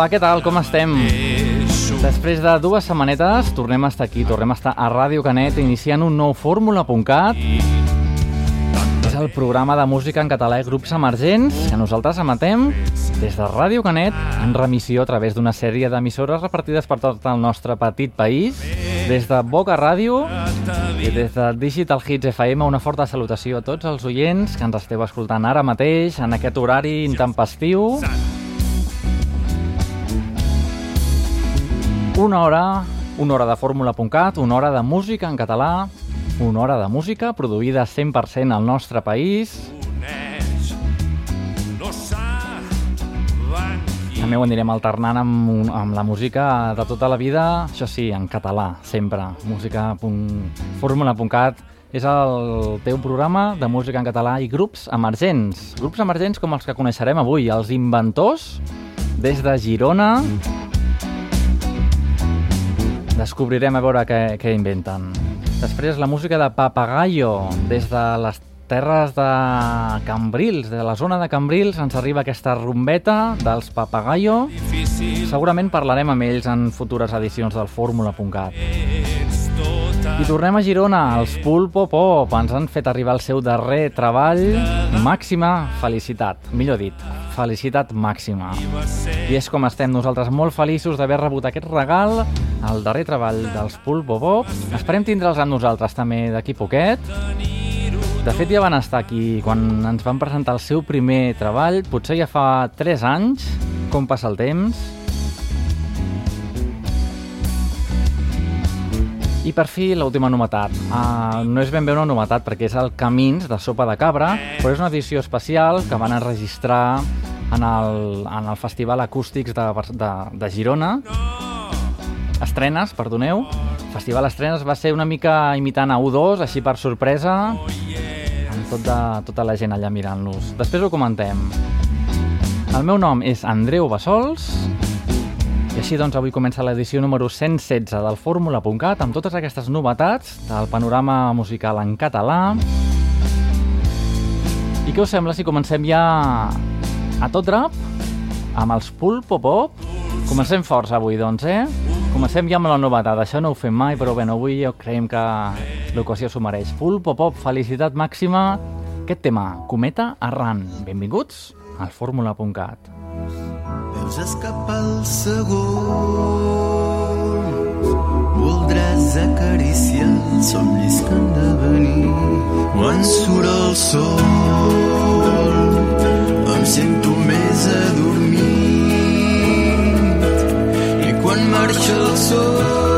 Hola, què tal? Com estem? Després de dues setmanetes tornem a estar aquí, tornem a estar a Ràdio Canet iniciant un nou fórmula.cat és el programa de música en català i grups emergents que nosaltres emetem des de Ràdio Canet en remissió a través d'una sèrie d'emissores repartides per tot el nostre petit país des de Boca Ràdio i des de Digital Hits FM una forta salutació a tots els oients que ens esteu escoltant ara mateix en aquest horari intempestiu Una hora, una hora de fórmula.cat, una hora de música en català, una hora de música produïda 100% al nostre país. També ho anirem alternant amb, amb la música de tota la vida, això sí, en català, sempre. Música fórmula.cat és el teu programa de música en català i grups emergents. Grups emergents com els que coneixerem avui, els Inventors, des de Girona, Descobrirem a veure què, què inventen. Després la música de Papagayo, des de les terres de Cambrils, de la zona de Cambrils, ens arriba aquesta rumbeta dels Papagayo. Segurament parlarem amb ells en futures edicions del Fórmula.cat. I tornem a Girona, els Pulpo Pop ens han fet arribar el seu darrer treball. Màxima felicitat, millor dit, felicitat màxima. I és com estem nosaltres molt feliços d'haver rebut aquest regal, el darrer treball dels Pulpo Pop. Esperem tindre'ls amb nosaltres també d'aquí poquet. De fet, ja van estar aquí quan ens van presentar el seu primer treball, potser ja fa 3 anys, com passa el temps. I per fi l'última novetat. Uh, no és ben bé una novetat perquè és el Camins de Sopa de Cabra, però és una edició especial que van enregistrar en el, en el Festival Acústics de, de, de Girona. Estrenes, perdoneu. Festival Estrenes va ser una mica imitant a U2, així per sorpresa, amb tot de, tota la gent allà mirant-los. Després ho comentem. El meu nom és Andreu Bassols, així doncs avui comença l'edició número 116 del Fórmula.cat amb totes aquestes novetats del panorama musical en català. I què us sembla si comencem ja a tot drap amb els Pulpo Pop? Comencem forts avui, doncs, eh? Comencem ja amb la novetat. Això no ho fem mai, però bé, avui jo creiem que l'ocasió s'ho mereix. Pulpo Pop, felicitat màxima. Aquest tema, Cometa Arran. Benvinguts al Fórmula.cat. Veus escapar el segon Voldràs acariciar els somnis que han de venir Quan surt el sol. Em sento més adormit I quan marxa el sol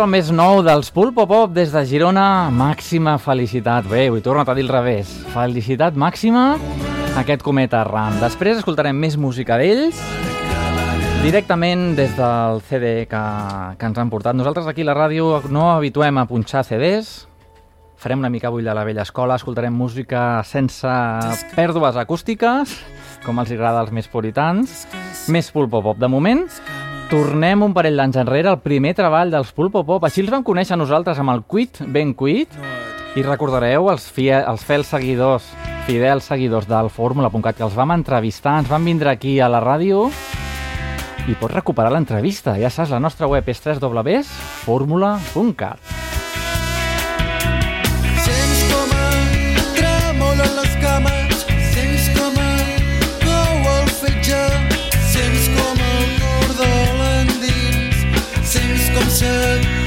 el més nou dels Pulpo Pop des de Girona. Màxima felicitat. Bé, ho he tornat a dir al revés. Felicitat màxima a aquest cometa Ram. Després escoltarem més música d'ells directament des del CD que, que ens han portat. Nosaltres aquí a la ràdio no habituem a punxar CDs, farem una mica bull de la vella escola, escoltarem música sense pèrdues acústiques, com els agrada als més puritans, més pulpo pop. De moment, tornem un parell d'anys enrere al primer treball dels pulpo pop. Així els vam conèixer nosaltres amb el Quit, ben Quit, i recordareu els, fie, els fels seguidors, fidels seguidors del Fórmula.cat que els vam entrevistar, ens van vindre aquí a la ràdio i pots recuperar l'entrevista. Ja saps, la nostra web és www.formula.cat. desert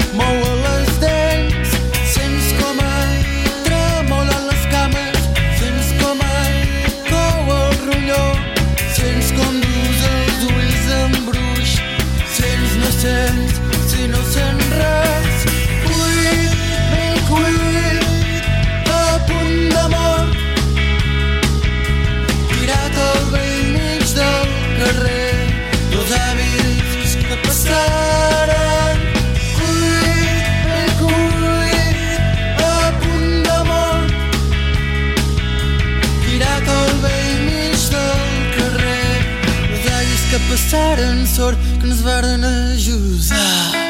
passaren sort que ens varen ajudar.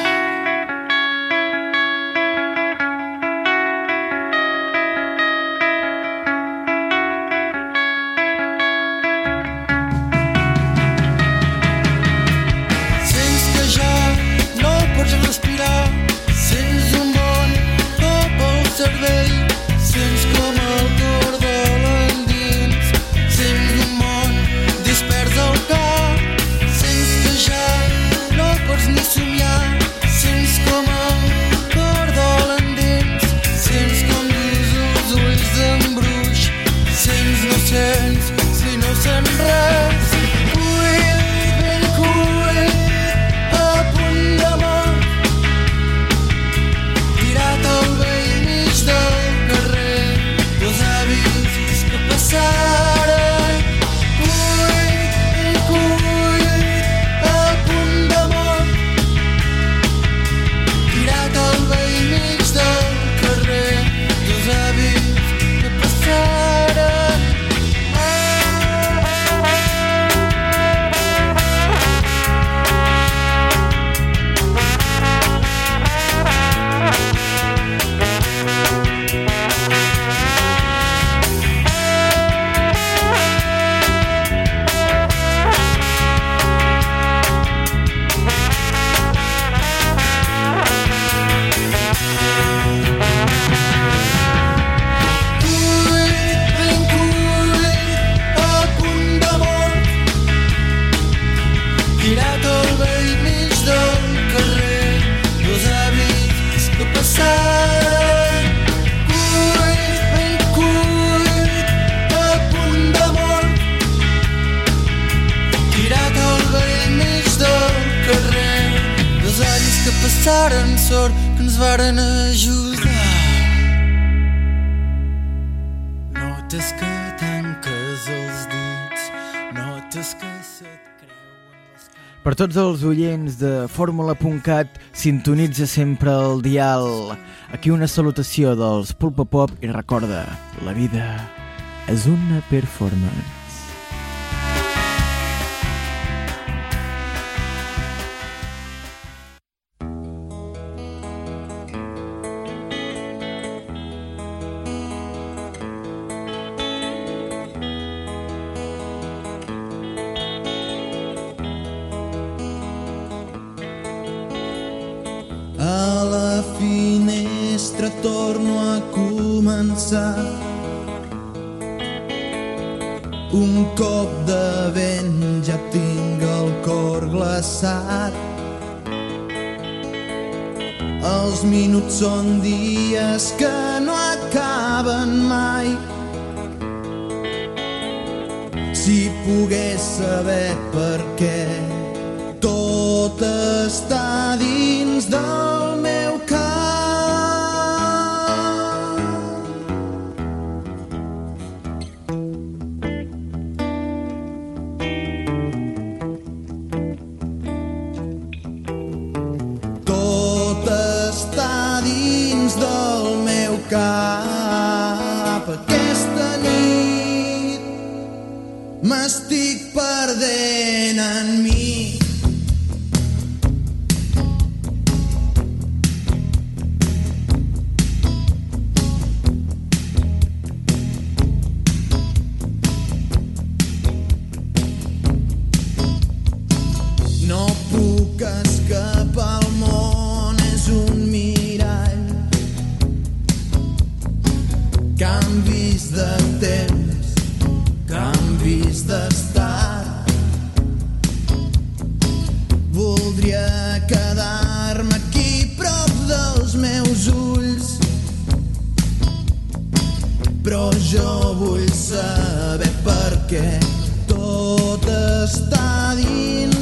Per tots els oients de Fórmula.cat, sintonitza sempre el dial. Aquí una salutació dels Pulpa Pop i recorda, la vida és una performance. Jo vull saber per què tot està dins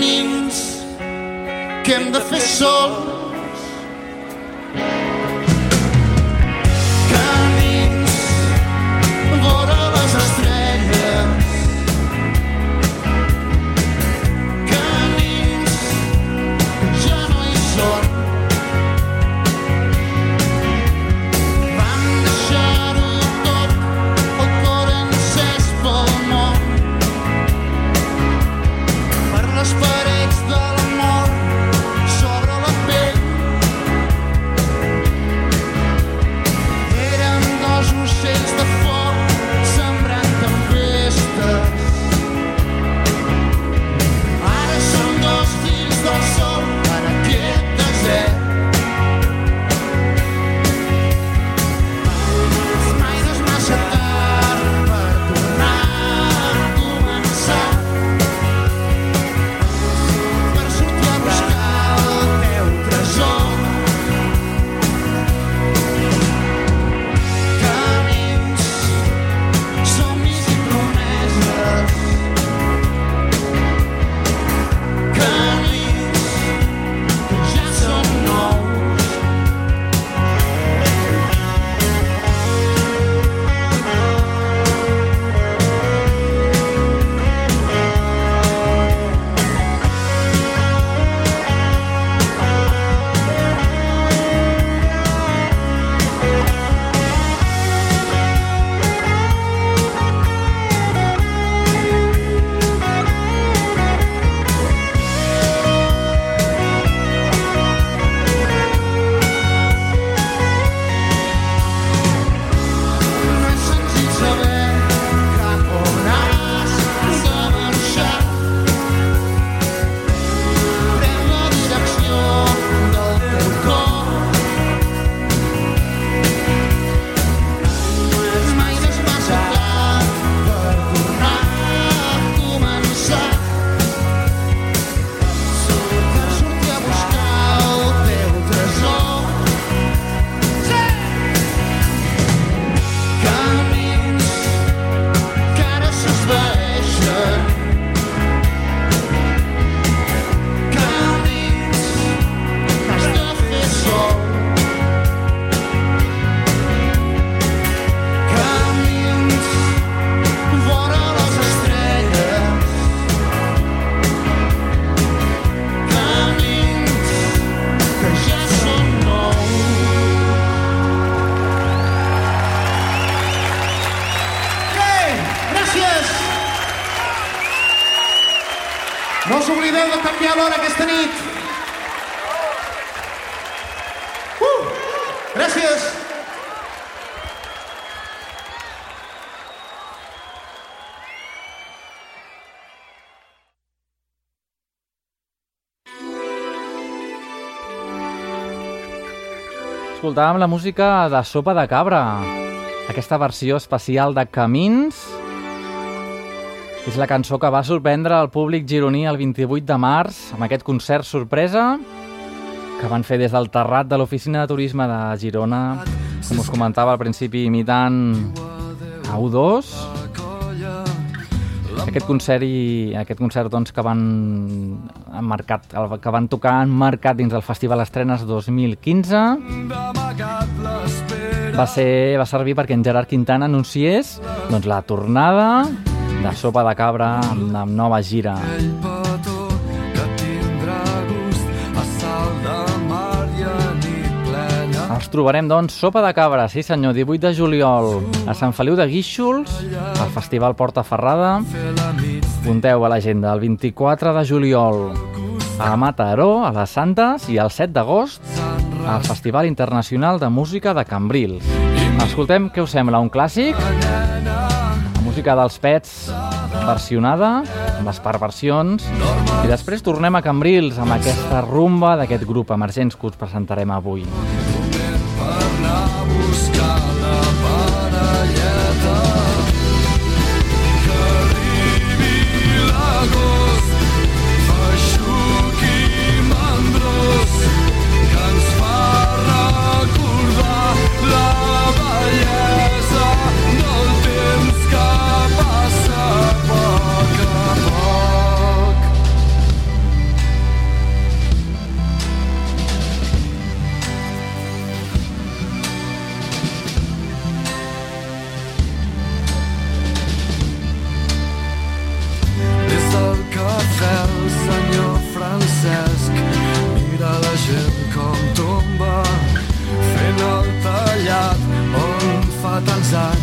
camins que hem de fer sols Escoltàvem la música de Sopa de Cabra, aquesta versió especial de Camins. És la cançó que va sorprendre el públic gironí el 28 de març amb aquest concert sorpresa que van fer des del terrat de l'oficina de turisme de Girona, com us comentava al principi, imitant a U2. Aquest concert i aquest concert doncs, que van marcat, que van tocar han marcat dins del Festival Estrenes 2015 va, ser, va servir perquè en Gerard Quintana anunciés doncs, la tornada de Sopa de Cabra amb, amb nova gira. Trobarem, doncs, Sopa de Cabra, sí senyor, 18 de juliol, a Sant Feliu de Guíxols, al Festival Porta Ferrada. Punteu a l'agenda, el 24 de juliol, a Mataró, a les Santes, i el 7 d'agost, al Festival Internacional de Música de Cambrils. Escoltem, què us sembla, un clàssic? La música dels Pets versionada, amb les perversions, i després tornem a Cambrils amb aquesta rumba d'aquest grup emergents que us presentarem avui. On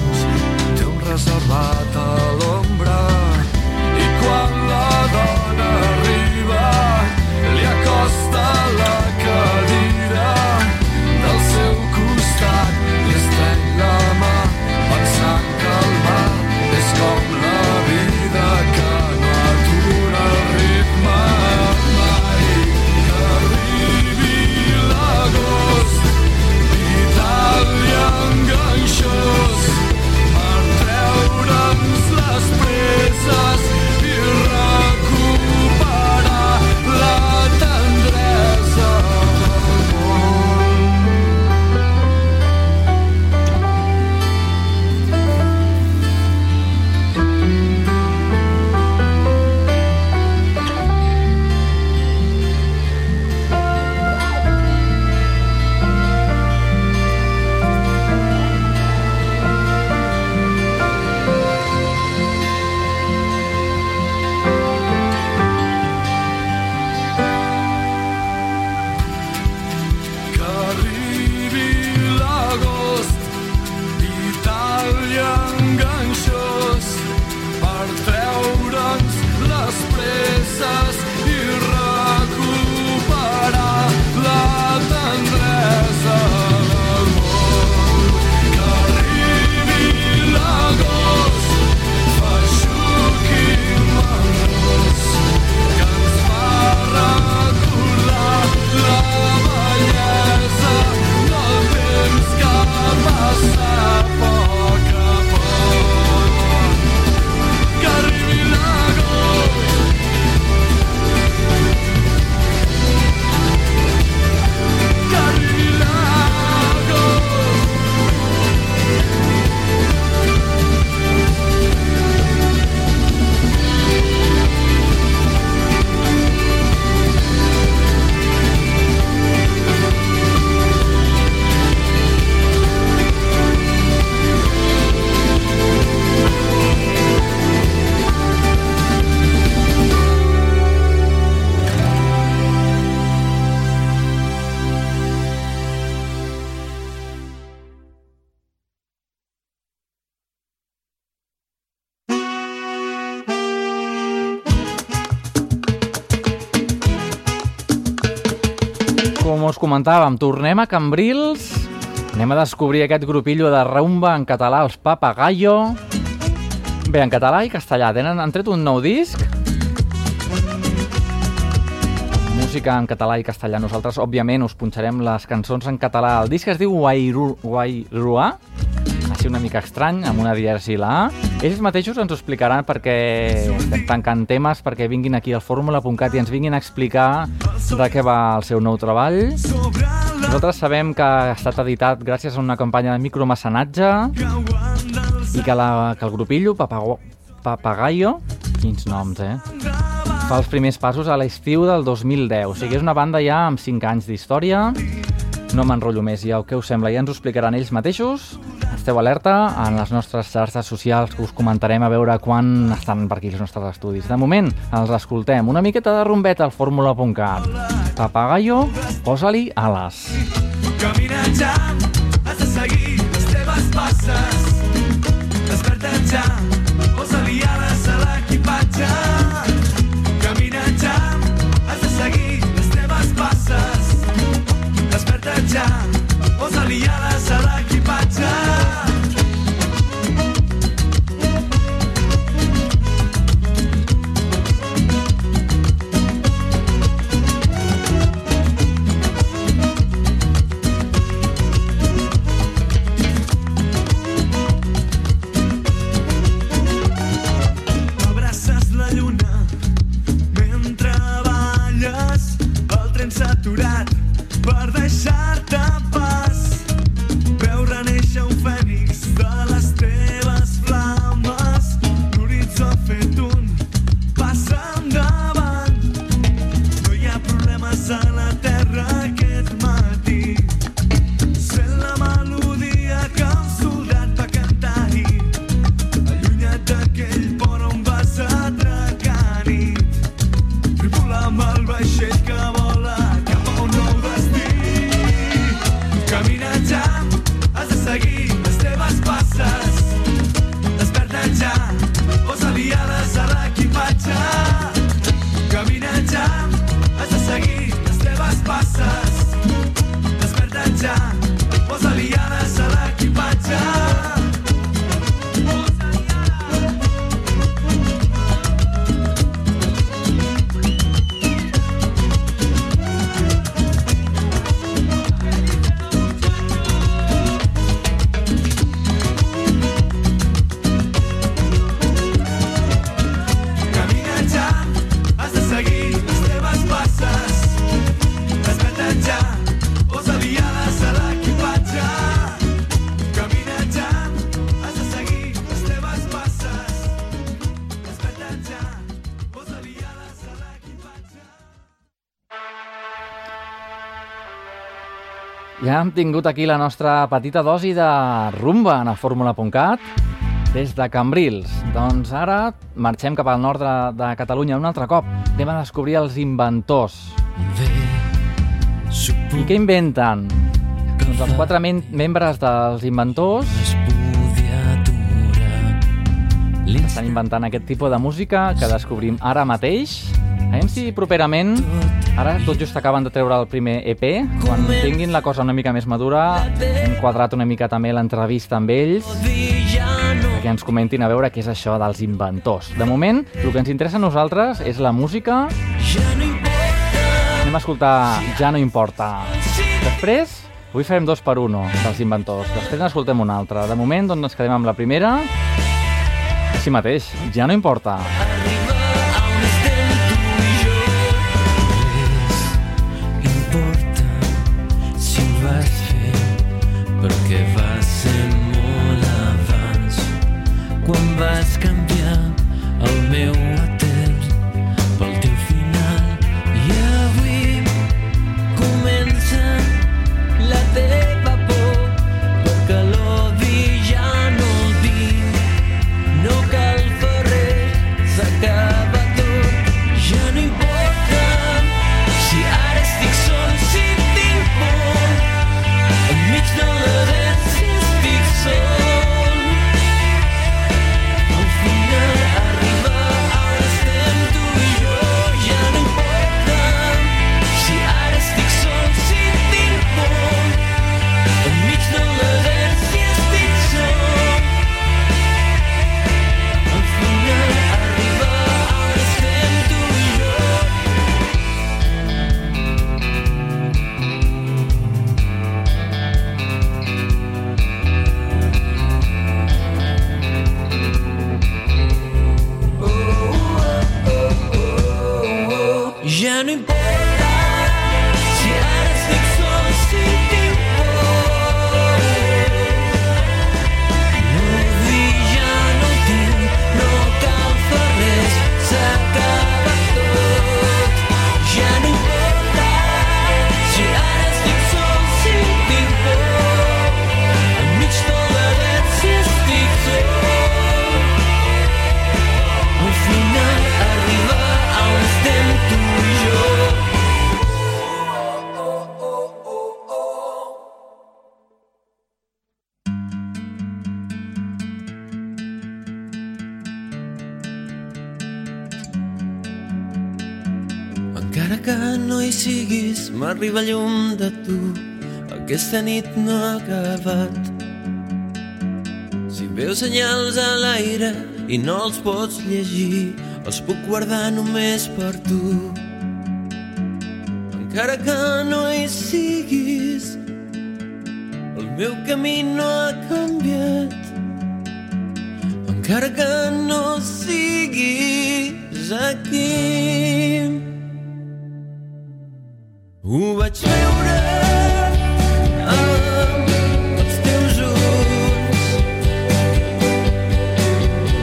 us comentàvem, tornem a Cambrils, anem a descobrir aquest grupillo de rumba en català, els Papagayo. Bé, en català i castellà, tenen, han tret un nou disc, música en català i castellà. Nosaltres, òbviament, us punxarem les cançons en català. El disc es diu Wairu, Wairuà, així una mica estrany, amb una dièresi la A. Ells mateixos ens ho explicaran perquè estem tancant temes, perquè vinguin aquí al fórmula.cat i ens vinguin a explicar de què va el seu nou treball. Nosaltres sabem que ha estat editat gràcies a una campanya de micromecenatge i que, la, que el grupillo, Papago, Papagayo, quins noms, eh? fa els primers passos a l'estiu del 2010. O sigui, és una banda ja amb 5 anys d'història. No m'enrotllo més, ja què us sembla? Ja ens ho explicaran ells mateixos. Esteu alerta en les nostres xarxes socials que us comentarem a veure quan estan per aquí els nostres estudis. De moment, els escoltem. Una miqueta de rumbeta al fórmula.cat. Papagayo, posa-li ales. Camina ja, has de seguir les teves passes. Desperta ja, Desperta ja, posa-li ales a l'equipatge. Hem tingut aquí la nostra petita dosi de rumba en el fórmula.cat des de Cambrils. Doncs ara marxem cap al nord de, de Catalunya un altre cop. Anem a descobrir els inventors. I què inventen? Doncs els quatre men membres dels inventors estan inventant aquest tipus de música que descobrim ara mateix. Anem si properament, ara tot just acaben de treure el primer EP, quan tinguin la cosa una mica més madura, hem quadrat una mica també l'entrevista amb ells, perquè ens comentin a veure què és això dels inventors. De moment, el que ens interessa a nosaltres és la música. Anem a escoltar Ja no importa. Després, avui farem dos per uno dels inventors. Després n'escoltem una altra. De moment, doncs ens quedem amb la primera. Així mateix, ja no importa. importa perquè va ser molt abans quan vas canviar tu. Aquesta nit no ha acabat. Si veus senyals a l'aire i no els pots llegir, els puc guardar només per tu. Encara que no hi siguis, el meu camí no ha canviat. Encara que no siguis aquí. Ho vaig veure amb els teus ulls.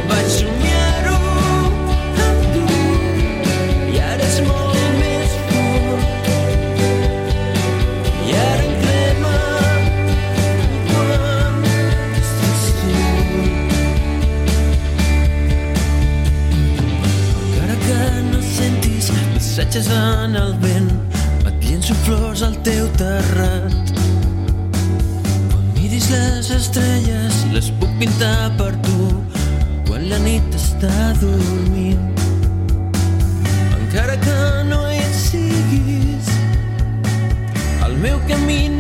Vaig somiar-ho amb tu i ara és molt més fort. I ara em crema quan estàs tu. Encara que no sentis missatges en el vent, llenço flors al teu terrat. Quan miris les estrelles, les puc pintar per tu, quan la nit està dormint. Encara que no hi siguis, el meu camí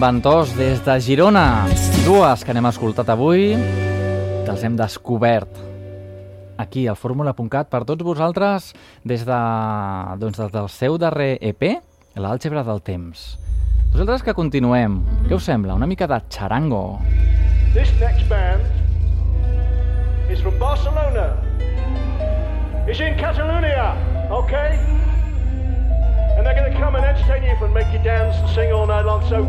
inventors des de Girona. Dues que n'hem escoltat avui, que els hem descobert aquí al fórmula.cat per tots vosaltres des, de, doncs, des del seu darrer EP, l'àlgebra del temps. Vosaltres que continuem, què us sembla? Una mica de charango. This next band is from Barcelona. It's in Catalonia, okay? And they're going to come and entertain you and make you dance and sing all night long. So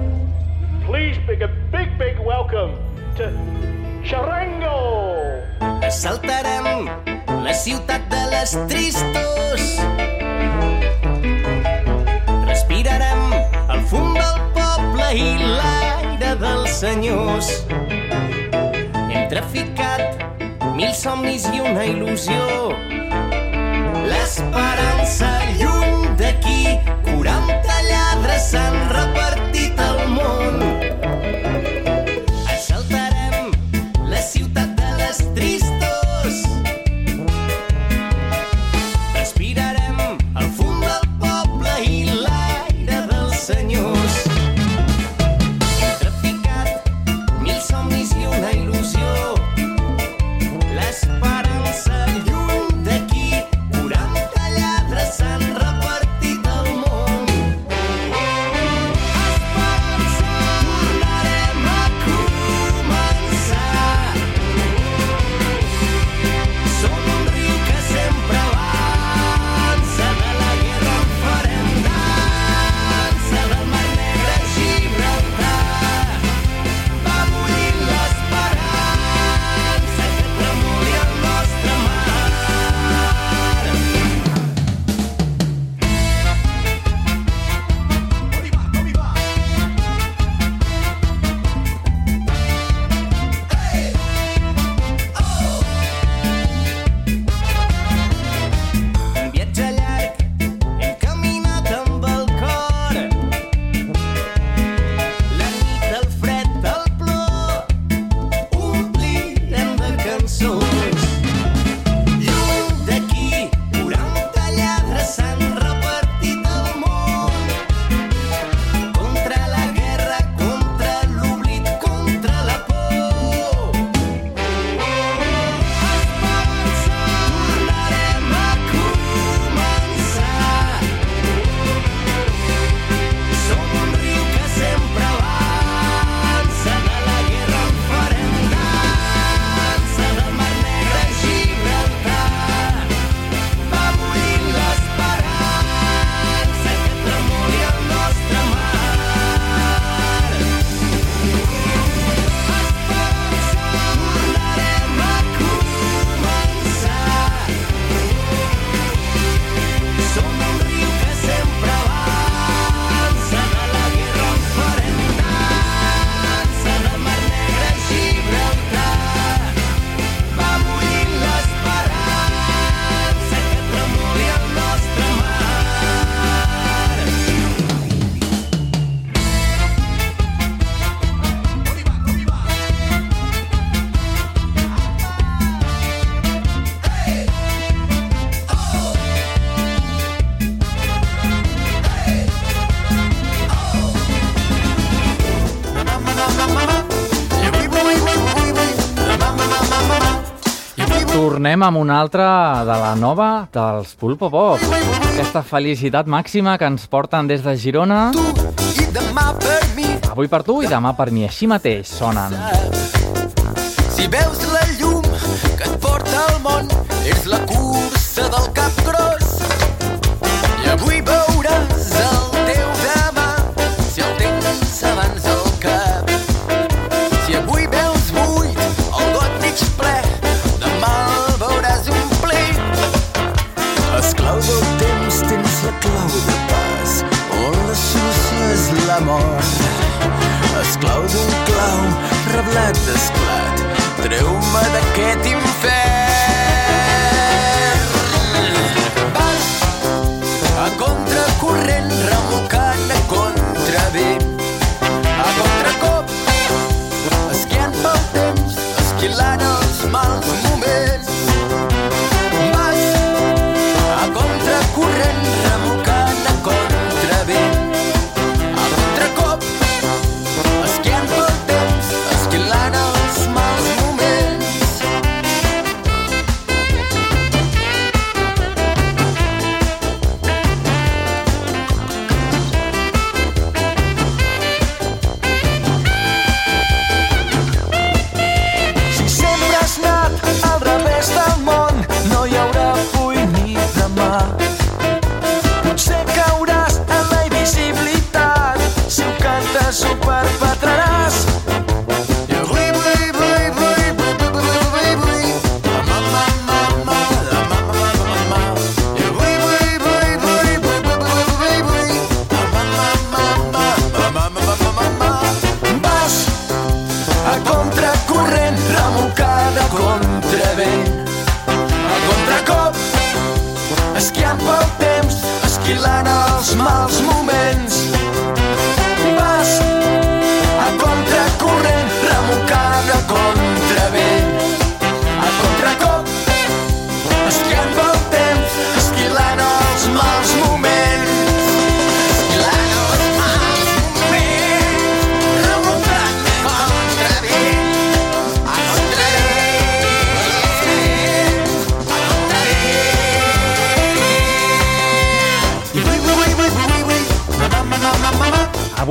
please, big a big, big welcome to Charango. Assaltarem la ciutat de les tristos. Respirarem el fum del poble i l'aire dels senyors. Hem traficat mil somnis i una il·lusió. L'esperança lluny d'aquí, 40 lladres s'han repartit Tornem amb una altra de la nova dels Pulpo Pop. Aquesta felicitat màxima que ens porten des de Girona. I demà per mi, Avui per tu i demà per mi. Així mateix sonen. si veus la llum que et porta al món, és la cursa Esclau del temps, tens la clau de pas, on la solució és la mort. Esclau d'un clau, reblat d'esclat, treu-me d'aquest infern.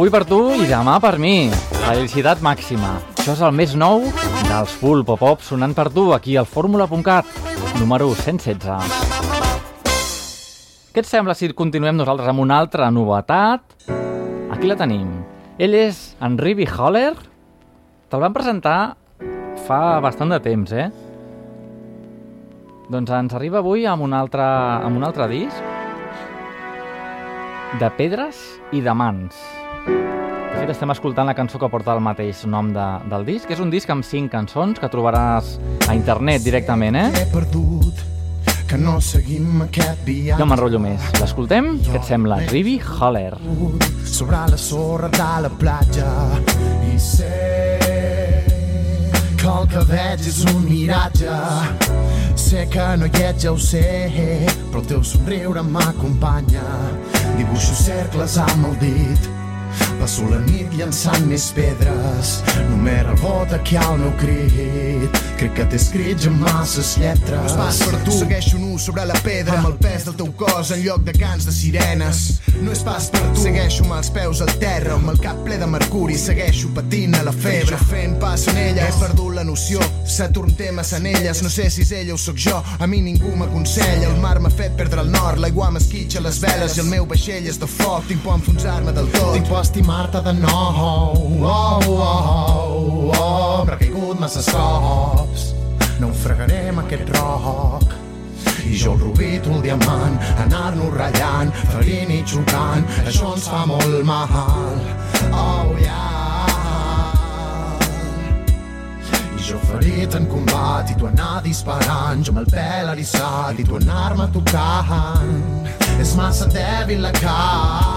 Avui per tu i demà per mi. Felicitat màxima. Això és el més nou dels Pulpo Pop sonant per tu aquí al fórmula.cat, número 116. Què et sembla si continuem nosaltres amb una altra novetat? Aquí la tenim. Ell és en Rivi Holler. Te'l van presentar fa bastant de temps, eh? Doncs ens arriba avui amb un altre, amb un altre disc de pedres i de mans. Fet, estem escoltant la cançó que porta el mateix nom de, del disc. És un disc amb cinc cançons que trobaràs a internet directament, eh? He perdut, que no seguim aquest viatge. No m'enrotllo més. L'escoltem? Què et sembla? Rivi Holler. sobre la sorra de la platja i sé que el que veig és un miratge sé que no hi ets, ja ho sé però el teu somriure m'acompanya dibuixo cercles amb el dit Passo la nit llançant més pedres. Només rebota que hi ha el meu crit. Crec que t'he escrit ja masses lletres. És pas per tu, segueixo nu sobre la pedra Amb el pes del teu cos en lloc de cants de sirenes. No és pas per tu, segueixo amb els peus al terra Amb el cap ple de mercuri, segueixo patint a la febre fent pas en ella, he perdut la noció Saturn té anelles, no sé si és ella o sóc jo A mi ningú m'aconsella, el mar m'ha fet perdre el nord L'aigua m'esquitxa les veles i el meu vaixell és de foc. Tinc por enfonsar-me del tot. Tinc por a estimar-te de nou oh, oh, oh, oh, M'ha caigut massa cops Naufragarem aquest roc i jo el rubí, tu el diamant, anar-nos ratllant, ferint i xocant, això ens fa molt mal. Oh, yeah. I jo ferit en combat i tu anar disparant, jo amb el pèl eriçat i tu anar-me tocant. És massa dèbil la carn,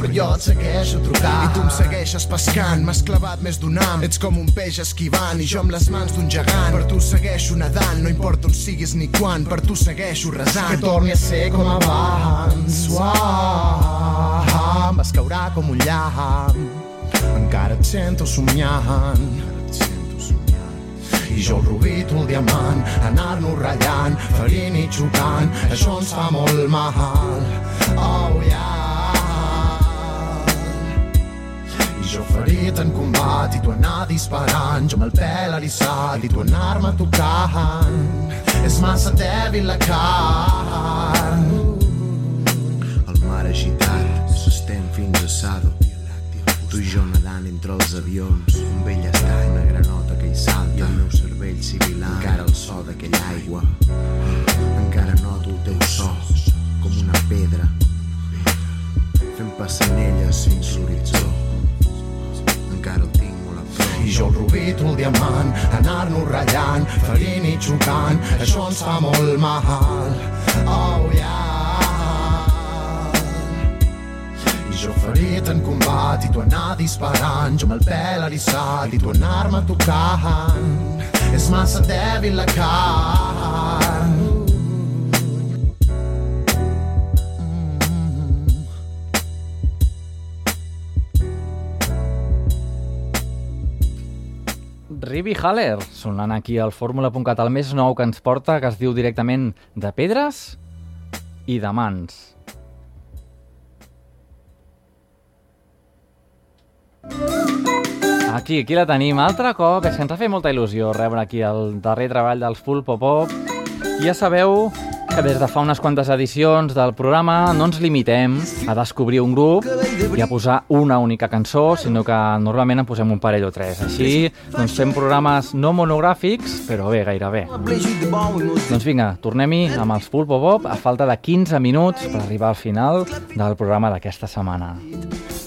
però jo et segueixo trucant. I tu em segueixes pescant, m'has clavat més d'un am Ets com un peix esquivant i jo amb les mans d'un gegant Per tu segueixo nedant, no importa on siguis ni quan Per tu segueixo resant que torni a ser com abans. Uah, em vas caure com un llamp. Encara et sento somiant. Et sento somiant. I jo el rubí, tu el diamant, anar-nos ratllant, ferint i xocant, això ens fa molt mal. Oh, yeah. Jo ferit en combat i tu anar disparant, jo amb el pèl eriçat i tu anar-me tocant. És massa dèbil la carn. El mar agitat s'estén fins a Sado. Tu i jo nedant entre els avions, un vell estany, una granota que hi salta, i el meu cervell sibilant, encara el so d'aquella aigua. Encara noto el teu so, com una pedra, fent passanelles fins l'horitzó. Encara el tinc molt a prop. I jo el rubí, tu el diamant, anar-nos ratllant, ferint i xocant, això ens fa molt mal. Oh, yeah. I jo ferit en combat i tu anar disparant, jo amb el pèl eriçat i tu anar-me tocant. És massa dèbil la carn. Ribi Haller, sonant aquí al fórmula.cat, el més nou que ens porta, que es diu directament de pedres i de mans. Aquí, aquí la tenim. Altre cop, és que ens ha fet molta il·lusió rebre aquí el darrer treball dels Full Pop Pop. Ja sabeu que des de fa unes quantes edicions del programa no ens limitem a descobrir un grup i a posar una única cançó, sinó que normalment en posem un parell o tres. Així, doncs fem programes no monogràfics, però bé, gairebé. Doncs vinga, tornem-hi amb els Full Pop Pop a falta de 15 minuts per arribar al final del programa d'aquesta setmana.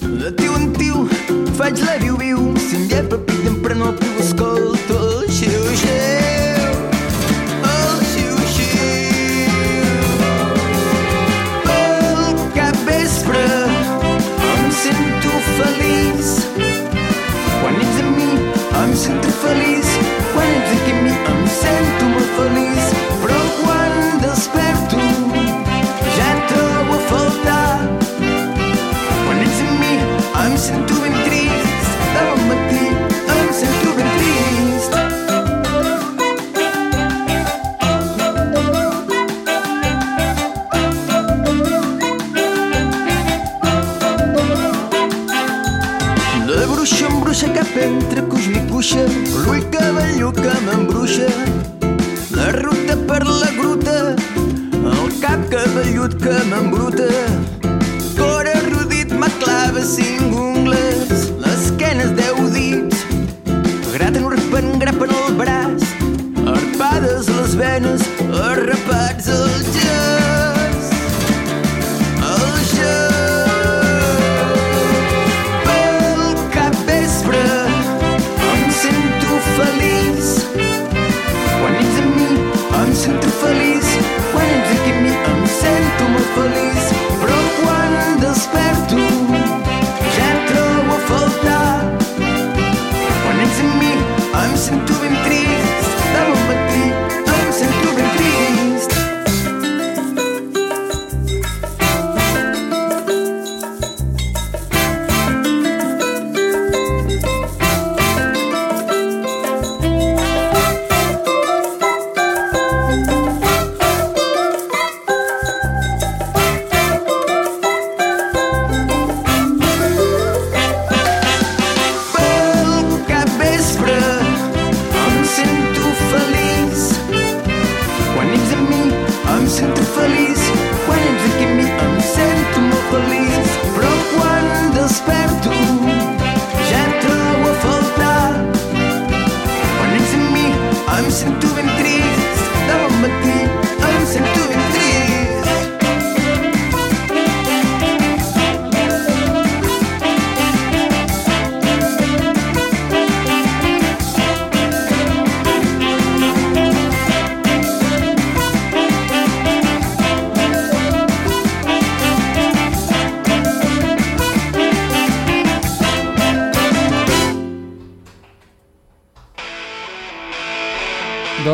De tiu en tiu faig la viu-viu Si em llepa el pit però no piu escolto el xiu-xiu em sento feliç Quan ets aquí amb mi em sento entre cuix i cuixa l'ull cavalló que m'embruixa la ruta per la gruta el cap cabellut que m'embruta. Cor arrodit m'aclava cinc ungles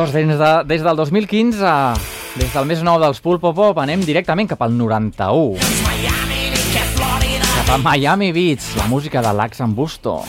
Doncs des, de, des del 2015, des del més nou dels Pulpo Pop, anem directament cap al 91. Cap a Miami Beach, la música de Lax en Busto.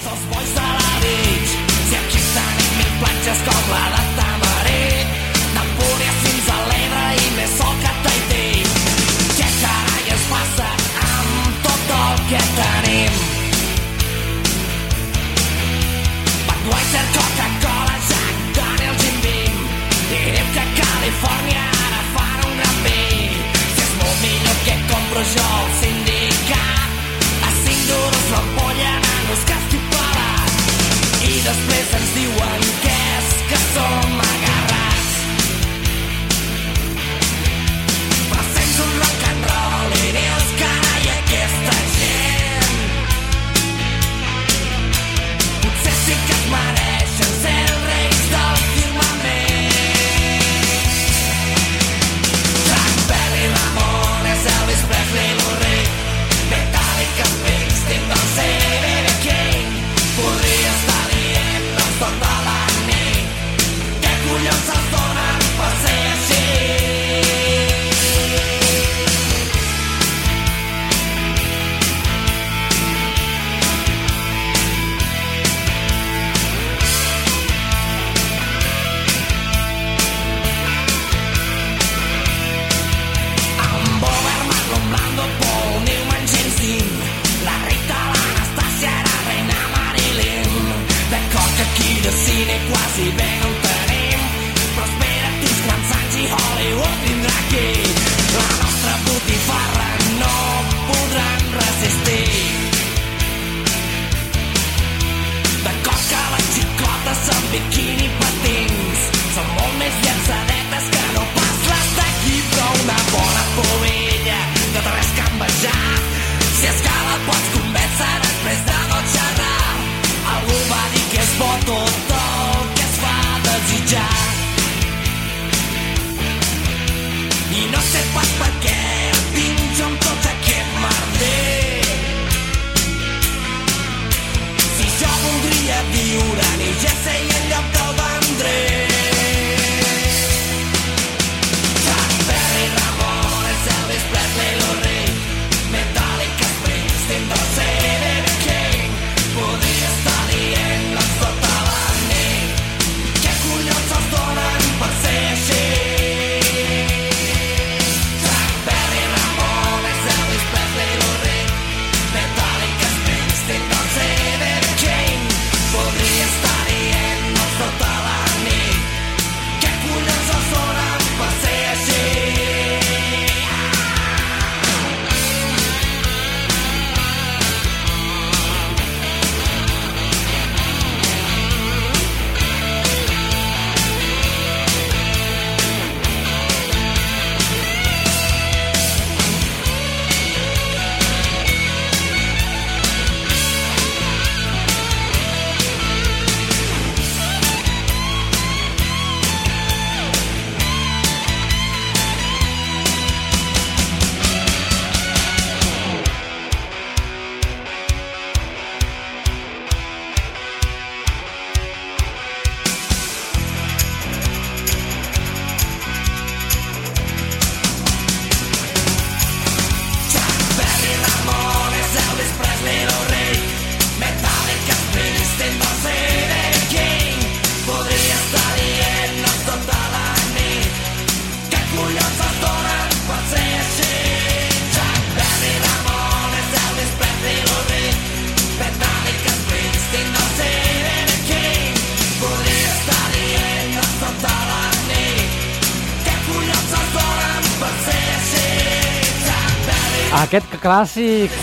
Clàssic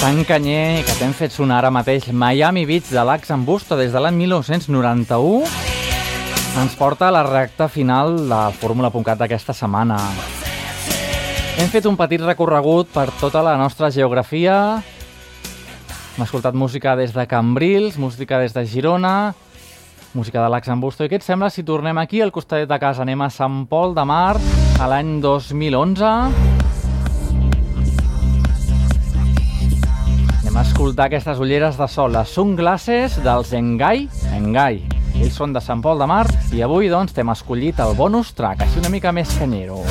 tan canyer que t'hem fet sonar ara mateix, Miami Beach de l'Ax en Busto des de l'any 1991, ens porta a la recta final de Fórmula.cat d'aquesta setmana. Hem fet un petit recorregut per tota la nostra geografia. Hem escoltat música des de Cambrils, música des de Girona, música de l'Ax en Busto. I què et sembla si tornem aquí al costadet de casa? Anem a Sant Pol de Mar, a l'any 2011. Escoltar aquestes ulleres de sol, les sunglasses dels Engai. Engai. Ells són de Sant Pol de Mar i avui, doncs, t'hem escollit el bonus track, així una mica més canyero.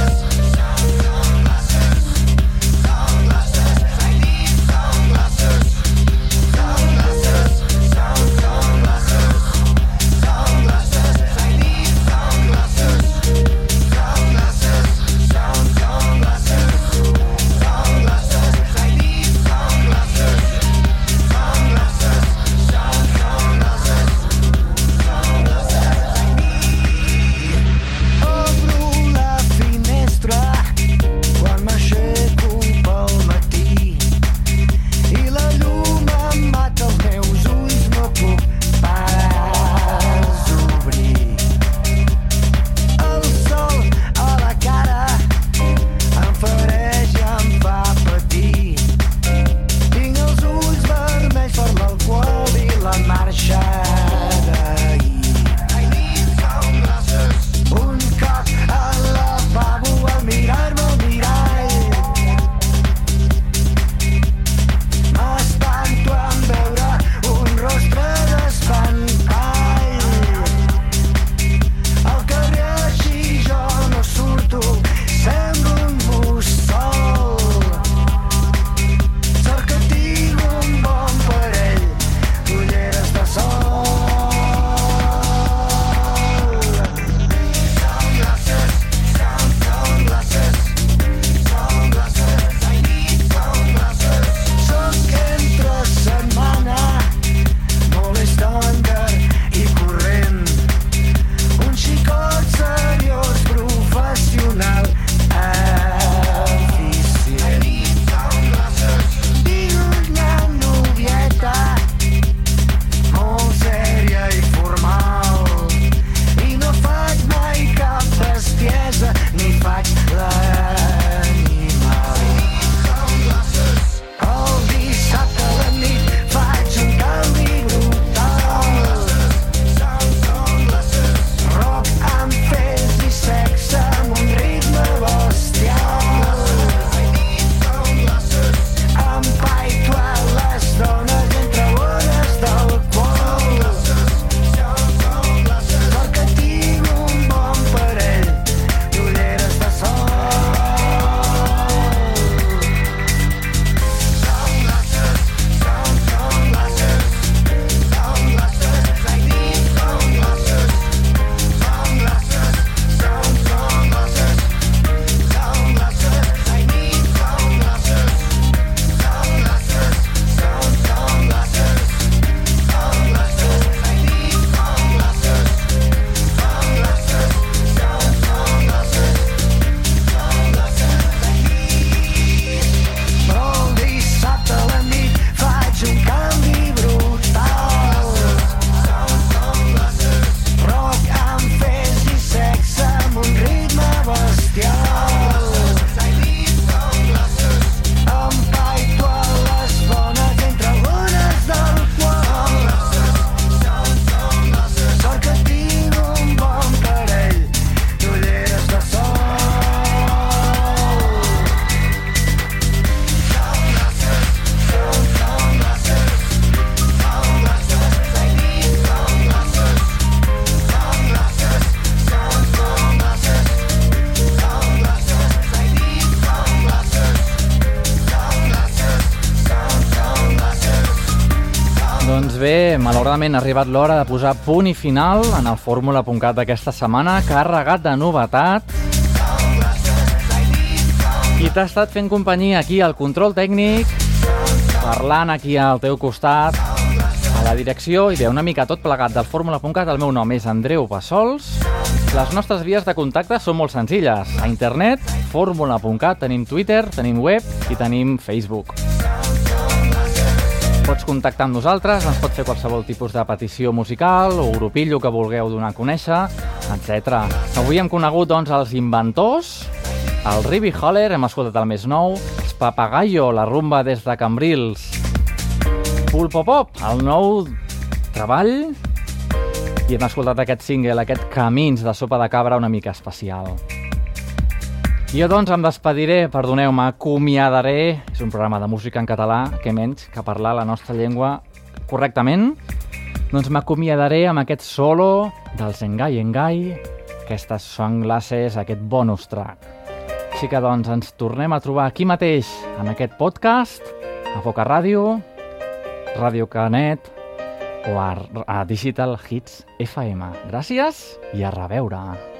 Malauradament ha arribat l'hora de posar punt i final en el Fórmula.cat d'aquesta setmana, carregat de novetat. I t'ha estat fent companyia aquí al control tècnic, parlant aquí al teu costat, a la direcció i bé, una mica tot plegat del Fórmula.cat. El meu nom és Andreu Bassols Les nostres vies de contacte són molt senzilles. A internet, fórmula.cat, tenim Twitter, tenim web i tenim Facebook. Pots contactar amb nosaltres, ens pots fer qualsevol tipus de petició musical o grupillo que vulgueu donar a conèixer, etc. Avui hem conegut doncs, els inventors, el Ribi Holler, hem escoltat el més nou, els Papagayo, la rumba des de Cambrils, Pulpo Pop, el nou treball, i hem escoltat aquest single, aquest Camins de sopa de cabra una mica especial. Jo, doncs, em despediré, perdoneu-me, acomiadaré. És un programa de música en català, que menys que parlar la nostra llengua correctament. Doncs m'acomiadaré amb aquest solo dels Engai Engai, aquestes sunglasses, aquest bonus track. Així que, doncs, ens tornem a trobar aquí mateix, en aquest podcast, a Boca Ràdio, Ràdio Canet o a, a Digital Hits FM. Gràcies i a reveure.